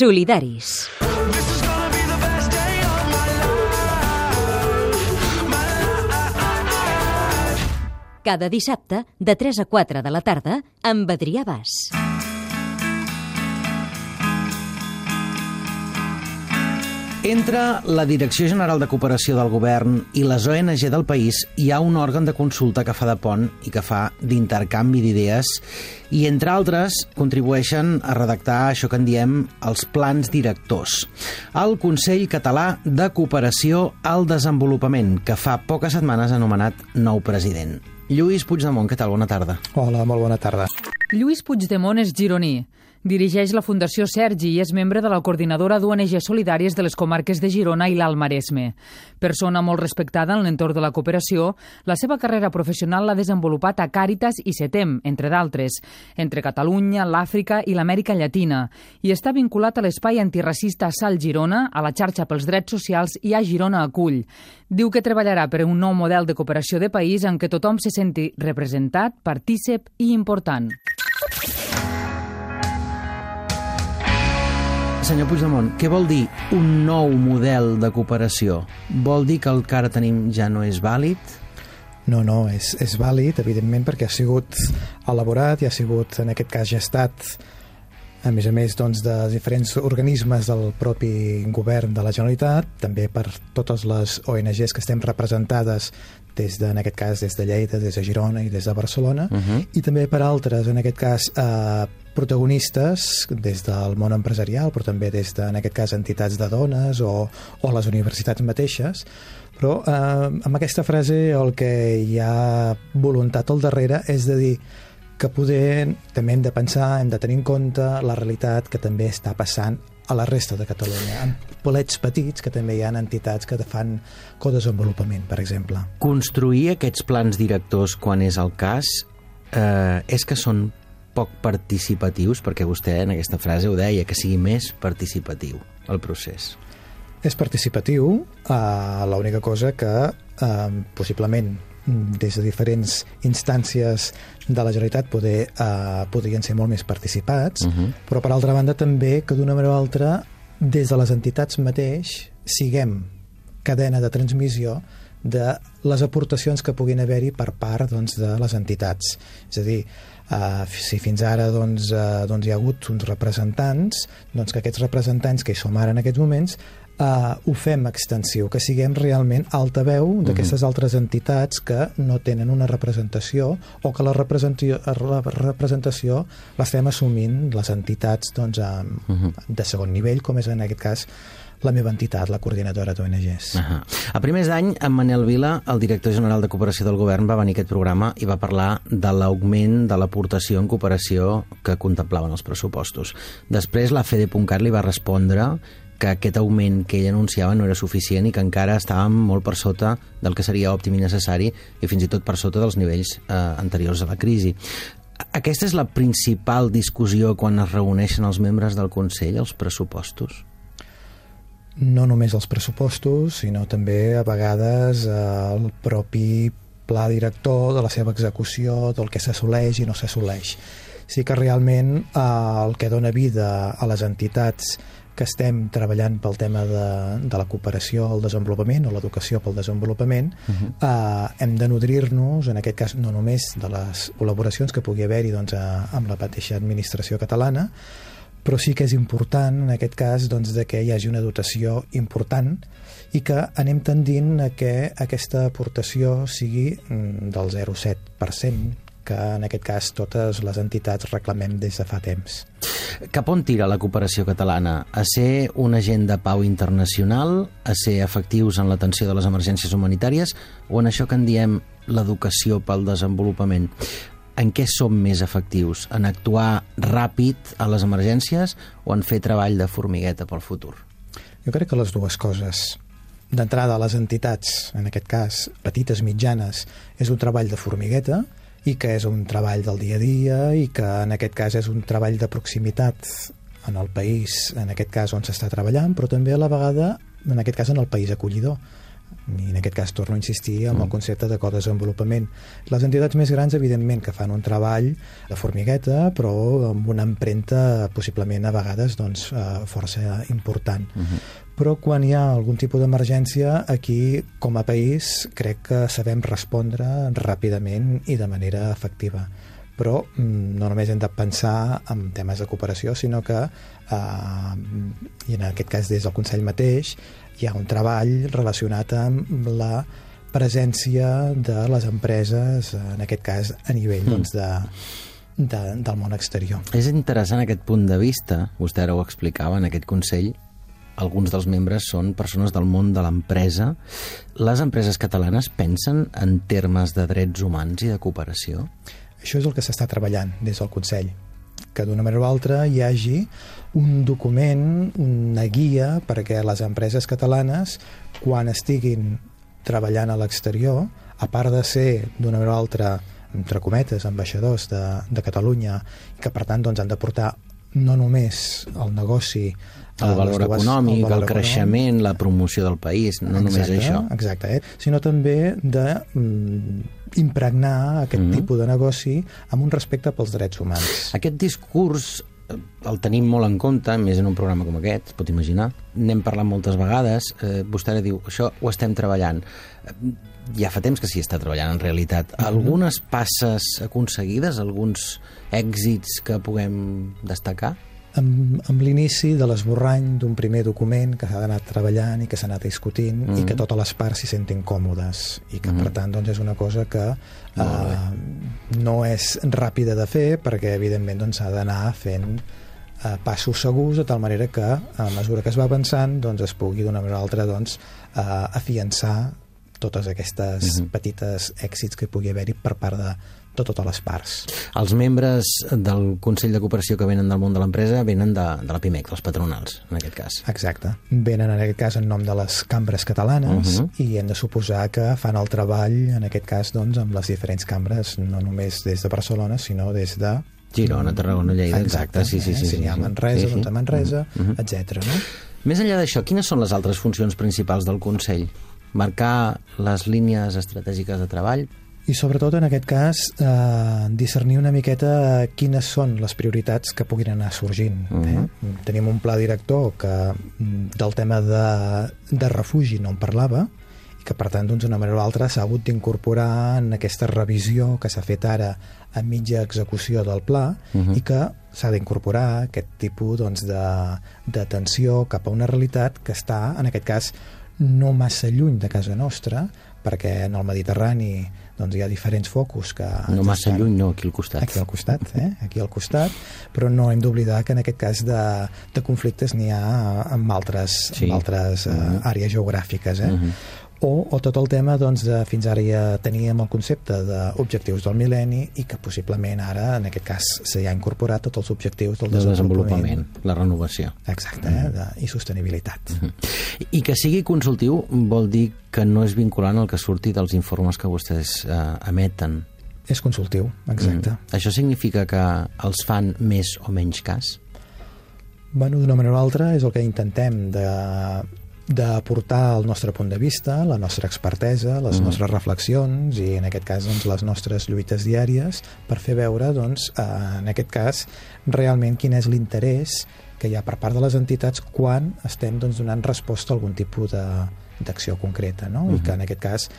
Solidaris. Cada dissabte, de 3 a 4 de la tarda, amb Adrià Bas. Entre la Direcció General de Cooperació del Govern i les ONG del país hi ha un òrgan de consulta que fa de pont i que fa d'intercanvi d'idees i, entre altres, contribueixen a redactar això que en diem els plans directors. El Consell Català de Cooperació al Desenvolupament, que fa poques setmanes ha anomenat nou president. Lluís Puigdemont, què tal? Bona tarda. Hola, molt bona tarda. Lluís Puigdemont és gironí. Dirigeix la Fundació Sergi i és membre de la coordinadora d'ONG Solidàries de les comarques de Girona i l'Alt Maresme. Persona molt respectada en l'entorn de la cooperació, la seva carrera professional l'ha desenvolupat a Càritas i Setem, entre d'altres, entre Catalunya, l'Àfrica i l'Amèrica Llatina, i està vinculat a l'espai antiracista Sal Girona, a la xarxa pels drets socials i a Girona Acull. Diu que treballarà per un nou model de cooperació de país en què tothom se senti representat, partícip i important. Senyor Puigdemont, què vol dir un nou model de cooperació? Vol dir que el que ara tenim ja no és vàlid? No, no, és, és vàlid, evidentment, perquè ha sigut elaborat i ha sigut, en aquest cas, gestat a més a més doncs, de diferents organismes del propi govern de la Generalitat, també per totes les ONGs que estem representades des de, en aquest cas des de Lleida, des de Girona i des de Barcelona, uh -huh. i també per altres, en aquest cas eh, protagonistes des del món empresarial, però també des de, en aquest cas, entitats de dones o, o les universitats mateixes. Però eh, amb aquesta frase el que hi ha voluntat al darrere és de dir que poder també hem de pensar, hem de tenir en compte la realitat que també està passant a la resta de Catalunya, amb polets petits que també hi ha entitats que fan codesenvolupament, per exemple. Construir aquests plans directors quan és el cas eh, és que són poc participatius, perquè vostè en aquesta frase ho deia, que sigui més participatiu el procés. És participatiu, eh, l'única cosa que eh, possiblement des de diferents instàncies de la Generalitat poder, eh, podrien ser molt més participats, uh -huh. però per altra banda també que d'una manera o altra des de les entitats mateix siguem cadena de transmissió de les aportacions que puguin haver-hi per part doncs, de les entitats. És a dir, Uh, si fins ara doncs, uh, doncs hi ha hagut uns representants, doncs que aquests representants que hi som ara en aquests moments uh, ho fem extensiu, que siguem realment altaveu mhm. d'aquestes altres entitats que no tenen una representació o que la representació, la representació l'estem assumint les entitats doncs, uh -huh. de segon nivell, com és en aquest cas la meva entitat, la coordinadora d'ONGs. Uh -huh. A primers d'any, en Manel Vila, el director general de cooperació del govern, va venir a aquest programa i va parlar de l'augment de l'aportació en cooperació que contemplaven els pressupostos. Després, la FEDE.cat li va respondre que aquest augment que ell anunciava no era suficient i que encara estàvem molt per sota del que seria òptim i necessari i fins i tot per sota dels nivells eh, anteriors a la crisi. Aquesta és la principal discussió quan es reuneixen els membres del Consell, els pressupostos? No només els pressupostos, sinó també a vegades eh, el propi pla director de la seva execució, del que s'assoleix i no s'assoleix. Sí que realment eh, el que dona vida a les entitats que estem treballant pel tema de, de la cooperació al desenvolupament o l'educació pel desenvolupament, uh -huh. eh, hem de nodrir-nos, en aquest cas no només de les col·laboracions que pugui haver-hi doncs, amb la mateixa administració catalana, però sí que és important, en aquest cas, doncs, de que hi hagi una dotació important i que anem tendint a que aquesta aportació sigui mm, del 0,7%, que en aquest cas totes les entitats reclamem des de fa temps. Cap on tira la cooperació catalana? A ser un agent de pau internacional? A ser efectius en l'atenció de les emergències humanitàries? O en això que en diem l'educació pel desenvolupament? En què som més efectius? En actuar ràpid a les emergències o en fer treball de formigueta pel futur? Jo crec que les dues coses. D'entrada, les entitats, en aquest cas petites, mitjanes, és un treball de formigueta i que és un treball del dia a dia i que en aquest cas és un treball de proximitat en el país, en aquest cas on s'està treballant, però també a la vegada, en aquest cas, en el país acollidor i en aquest cas torno a insistir amb el concepte de codesenvolupament. Les entitats més grans, evidentment, que fan un treball de formigueta, però amb una empremta possiblement a vegades doncs, eh, força important. Uh -huh. Però quan hi ha algun tipus d'emergència, aquí, com a país, crec que sabem respondre ràpidament i de manera efectiva però mm, no només hem de pensar en temes de cooperació, sinó que, eh, i en aquest cas des del Consell mateix, hi ha un treball relacionat amb la presència de les empreses, en aquest cas a nivell mm. doncs, de, de, del món exterior. És interessant aquest punt de vista, vostè ara ho explicava en aquest Consell, alguns dels membres són persones del món de l'empresa. Les empreses catalanes pensen en termes de drets humans i de cooperació? Això és el que s'està treballant des del Consell que d'una manera o altra hi hagi un document, una guia perquè les empreses catalanes, quan estiguin treballant a l'exterior, a part de ser d'una manera o altra entre cometes, ambaixadors de, de Catalunya, que per tant doncs, han de portar no només el negoci el valor dues, econòmic, el, valor el creixement, econòmic. la promoció del país, no exacte, només això. Exacte, eh? sinó també de mm, impregnar aquest mm -hmm. tipus de negoci amb un respecte pels drets humans. Aquest discurs eh, el tenim molt en compte, més en un programa com aquest, pot imaginar. N'hem parlat moltes vegades. Eh, vostè ara diu, això ho estem treballant. Eh, ja fa temps que s'hi està treballant, en realitat. Mm -hmm. Algunes passes aconseguides, alguns èxits que puguem destacar? Amb, amb l'inici de l'esborrany d'un primer document que s'ha d'anar treballant i que s'ha anat discutint mm -hmm. i que totes les parts s'hi sentin còmodes i que mm -hmm. per tant doncs, és una cosa que uh, no és ràpida de fer perquè evidentment doncs, s'ha doncs, d'anar fent uh, passos segurs de tal manera que a mesura que es va avançant doncs, es pugui d'una manera o altra doncs, uh, afiançar totes aquestes mm -hmm. petites èxits que pugui haver-hi per part de, de totes les parts. Els membres del Consell de Cooperació que venen del món de l'empresa venen de, de la PIMEC, dels patronals, en aquest cas. Exacte. Venen en aquest cas en nom de les cambres catalanes uh -huh. i hem de suposar que fan el treball, en aquest cas, doncs, amb les diferents cambres, no només des de Barcelona, sinó des de Girona, Tarragona, Lleida, exacte, exacte sí, sí, sí. Si sí, hi ha Manresa, sí, sí. doncs a Manresa, uh -huh. etc. no? Més enllà d'això, quines són les altres funcions principals del Consell? Marcar les línies estratègiques de treball, i sobretot en aquest cas eh, discernir una miqueta quines són les prioritats que puguin anar sorgint. Uh -huh. eh? Mhm. Tenim un pla director que mm, del tema de, de refugi no en parlava i que per tant d'una doncs, manera o altra s'ha hagut d'incorporar en aquesta revisió que s'ha fet ara a mitja execució del pla uh mhm. -huh. i que s'ha d'incorporar aquest tipus doncs, d'atenció cap a una realitat que està, en aquest cas, no massa lluny de casa nostra, perquè en el Mediterrani doncs hi ha diferents focus que... No massa estan... lluny, no, aquí al costat. Aquí al costat, eh? aquí al costat, però no hem d'oblidar que en aquest cas de, de conflictes n'hi ha en altres, sí. en altres uh, -huh. àrees geogràfiques. Eh? Uh -huh o, o tot el tema doncs, de fins ara ja teníem el concepte d'objectius del mil·lenni i que possiblement ara, en aquest cas, s'hi ha incorporat tots els objectius del de desenvolupament. desenvolupament. La renovació. Exacte, eh, de, i sostenibilitat. Uh -huh. I que sigui consultiu vol dir que no és vinculant el que surti dels informes que vostès eh, emeten. És consultiu, exacte. Mm. Això significa que els fan més o menys cas? Bueno, d'una manera o altra és el que intentem de d'aportar el nostre punt de vista, la nostra expertesa, les mm. nostres reflexions i en aquest cas doncs, les nostres lluites diàries per fer veure doncs, eh, en aquest cas realment quin és l'interès que hi ha per part de les entitats quan estem doncs, donant resposta a algun tipus d'acció concreta no? Mm -hmm. i que en aquest cas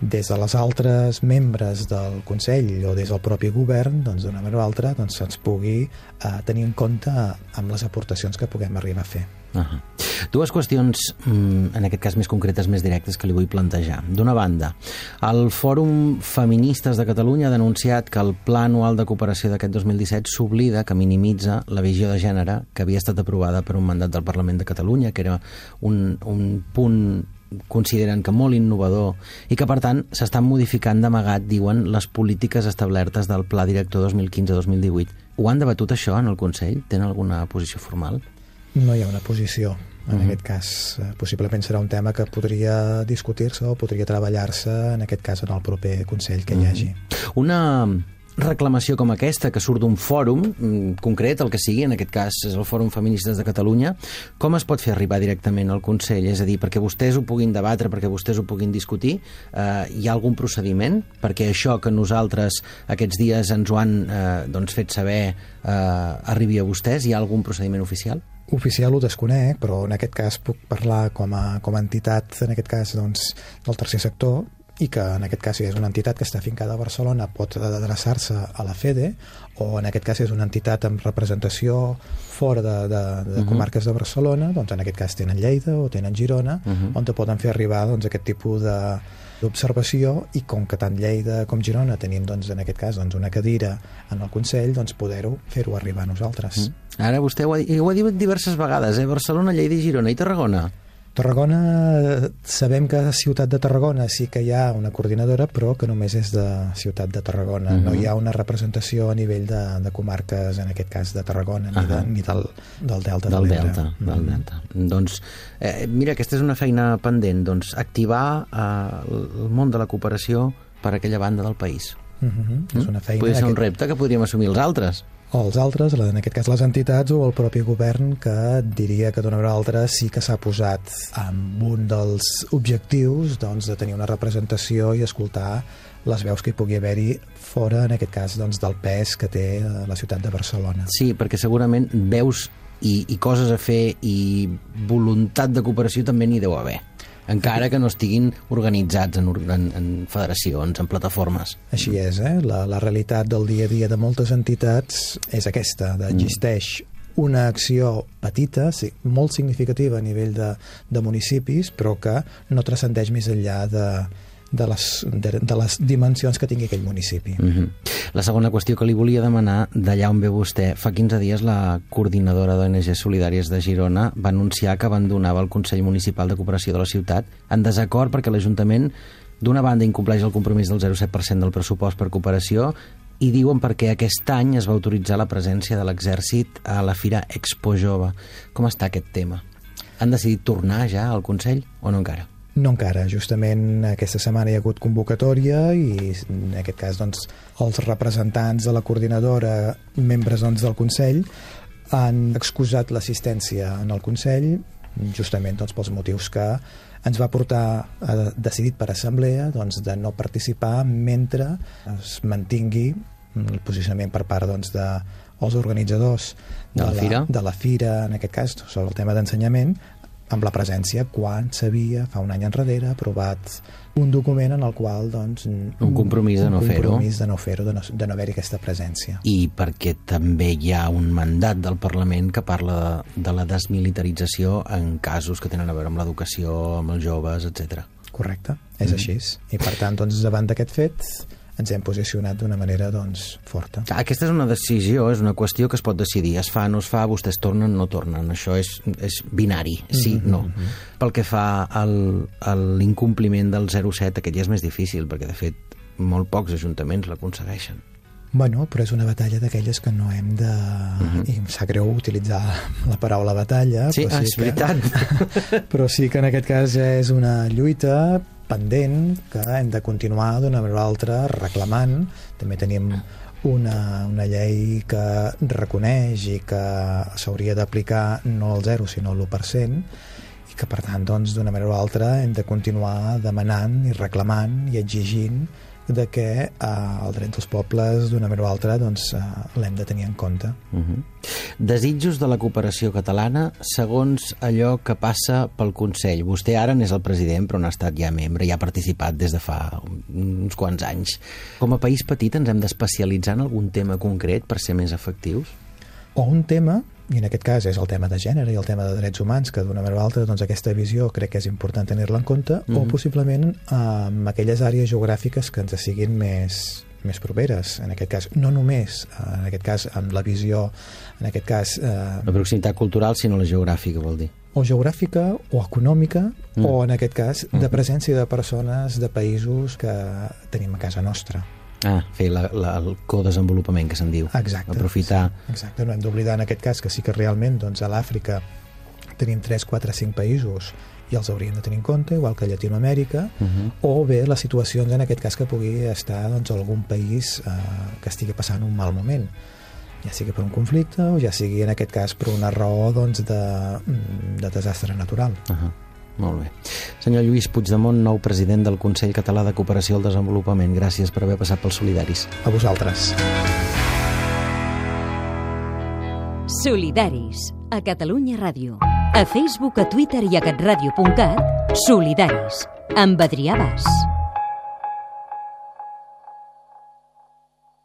des de les altres membres del Consell o des del propi govern, doncs d'una manera o altra doncs, se'ns pugui eh, tenir en compte amb les aportacions que puguem arribar a fer. Uh -huh. Dues qüestions, mm, en aquest cas més concretes, més directes, que li vull plantejar. D'una banda, el Fòrum Feministes de Catalunya ha denunciat que el Pla Anual de Cooperació d'aquest 2017 s'oblida que minimitza la visió de gènere que havia estat aprovada per un mandat del Parlament de Catalunya, que era un, un punt consideren que molt innovador i que, per tant, s'estan modificant d'amagat, diuen, les polítiques establertes del Pla Director 2015-2018. Ho han debatut això en el Consell? Tenen alguna posició formal? No hi ha una posició en uh -huh. aquest cas. Eh, possiblement serà un tema que podria discutir-se o podria treballar-se, en aquest cas, en el proper Consell que hi hagi. Una reclamació com aquesta, que surt d'un fòrum mm, concret, el que sigui, en aquest cas és el Fòrum Feministes de Catalunya, com es pot fer arribar directament al Consell? És a dir, perquè vostès ho puguin debatre, perquè vostès ho puguin discutir, eh, hi ha algun procediment? Perquè això que nosaltres aquests dies ens ho han eh, doncs, fet saber eh, arribi a vostès, hi ha algun procediment oficial? Oficial ho desconec, però en aquest cas puc parlar com a, com a entitat, en aquest cas doncs, del tercer sector, i que en aquest cas si és una entitat que està fincada a Barcelona pot adreçar-se a la FEDE o en aquest cas és una entitat amb representació fora de, de, de uh mhm. -huh. comarques de Barcelona, doncs en aquest cas tenen Lleida o tenen Girona, uh mhm. -huh. on te poden fer arribar doncs, aquest tipus de d'observació i com que tant Lleida com Girona tenim doncs, en aquest cas doncs, una cadira en el Consell, doncs poder-ho fer-ho arribar a nosaltres. Mm. Ara vostè ho ha, ho ha dit diverses vegades, eh? Barcelona, Lleida i Girona i Tarragona. Tarragona, sabem que Ciutat de Tarragona sí que hi ha una coordinadora, però que només és de Ciutat de Tarragona. Uh -huh. No hi ha una representació a nivell de, de comarques, en aquest cas de Tarragona, uh -huh. ni, de, ni del, del Delta del de Delta, uh -huh. del Delta. Doncs, eh, mira, aquesta és una feina pendent, doncs, activar eh, el món de la cooperació per aquella banda del país. Uh -huh. És una feina... Podria ser un repte que podríem assumir els altres o els altres, en aquest cas les entitats o el propi govern que diria que d'una manera altra sí que s'ha posat amb un dels objectius doncs, de tenir una representació i escoltar les veus que hi pugui haver-hi fora, en aquest cas, doncs, del pes que té eh, la ciutat de Barcelona. Sí, perquè segurament veus i, i coses a fer i voluntat de cooperació també n'hi deu haver encara que no estiguin organitzats en, en, en federacions, en plataformes. Així és, eh? La, la realitat del dia a dia de moltes entitats és aquesta, d'existeix mm una acció petita, sí, molt significativa a nivell de, de municipis, però que no transcendeix més enllà de, de les, de, de les dimensions que tingui aquell municipi. Mhm. -huh. La segona qüestió que li volia demanar, d'allà on ve vostè, fa 15 dies la coordinadora d'ONG Solidàries de Girona va anunciar que abandonava el Consell Municipal de Cooperació de la ciutat en desacord perquè l'Ajuntament d'una banda incompleix el compromís del 0,7% del pressupost per cooperació i diuen perquè aquest any es va autoritzar la presència de l'exèrcit a la Fira Expo Jove. Com està aquest tema? Han decidit tornar ja al Consell o no encara? No encara, justament aquesta setmana hi ha hagut convocatòria i en aquest cas doncs, els representants de la coordinadora, membres doncs, del Consell, han excusat l'assistència en el Consell justament doncs, pels motius que ens va portar a, decidit per assemblea doncs, de no participar mentre es mantingui el posicionament per part doncs, de els organitzadors de, de, la, fira. de la fira, en aquest cas, sobre el tema d'ensenyament, amb la presència quan s'havia, fa un any enrere, aprovat un document en el qual doncs, un compromís de no fer-ho compromís de no fer-ho, de no, de no haver-hi aquesta presència i perquè també hi ha un mandat del Parlament que parla de, de la desmilitarització en casos que tenen a veure amb l'educació, amb els joves, etc. Correcte, és mm. així i per tant, doncs, davant d'aquest fet ens hem posicionat d'una manera doncs, forta. Aquesta és una decisió, és una qüestió que es pot decidir. Es fa, no es fa, vostès tornen, no tornen. Això és, és binari, sí, mm -hmm. no. Pel que fa al, a l'incompliment del 07, aquest ja és més difícil, perquè de fet molt pocs ajuntaments l'aconsegueixen. Bueno, però és una batalla d'aquelles que no hem de... Uh -huh. I em sap greu utilitzar la paraula batalla. Sí, però sí és que... veritat. però sí que en aquest cas és una lluita pendent que hem de continuar d'una manera o altra reclamant. També tenim una, una llei que reconeix i que s'hauria d'aplicar no al 0 sinó al 1% i que per tant doncs d'una manera o altra hem de continuar demanant i reclamant i exigint de que eh, el dret dels pobles d'una manera o altra doncs, eh, l'hem de tenir en compte. Uh -huh. Desitjos de la cooperació catalana segons allò que passa pel Consell. Vostè ara n'és el president, però n'ha estat ja membre i ha participat des de fa uns quants anys. Com a país petit ens hem d'especialitzar en algun tema concret per ser més efectius? O un tema i en aquest cas és el tema de gènere i el tema de drets humans, que d'una manera o altra doncs, aquesta visió crec que és important tenir-la en compte, mm -hmm. o mhm. possiblement amb eh, aquelles àrees geogràfiques que ens siguin més, més properes, en aquest cas, no només en aquest cas amb la visió en aquest cas... Eh, la proximitat cultural, sinó la geogràfica, vol dir o geogràfica o econòmica mm. o en aquest cas de mm. presència de persones de països que tenim a casa nostra Ah, fer la, la, el codesenvolupament, que se'n diu. Exacte. Aprofitar... Sí, exacte, no hem d'oblidar en aquest cas que sí que realment doncs, a l'Àfrica tenim 3, 4, 5 països i els hauríem de tenir en compte, igual que Llatinoamèrica, uh -huh. o bé les situacions, en aquest cas, que pugui estar doncs, algun país eh, que estigui passant un mal moment ja sigui per un conflicte o ja sigui en aquest cas per una raó doncs, de, mm, de desastre natural. Uh -huh. Molt bé. Senyor Lluís Puigdemont, nou president del Consell Català de Cooperació al Desenvolupament, gràcies per haver passat pels solidaris. A vosaltres. Solidaris, a Catalunya Ràdio. A Facebook, a Twitter i a catradio.cat, Solidaris, amb Adrià Bas.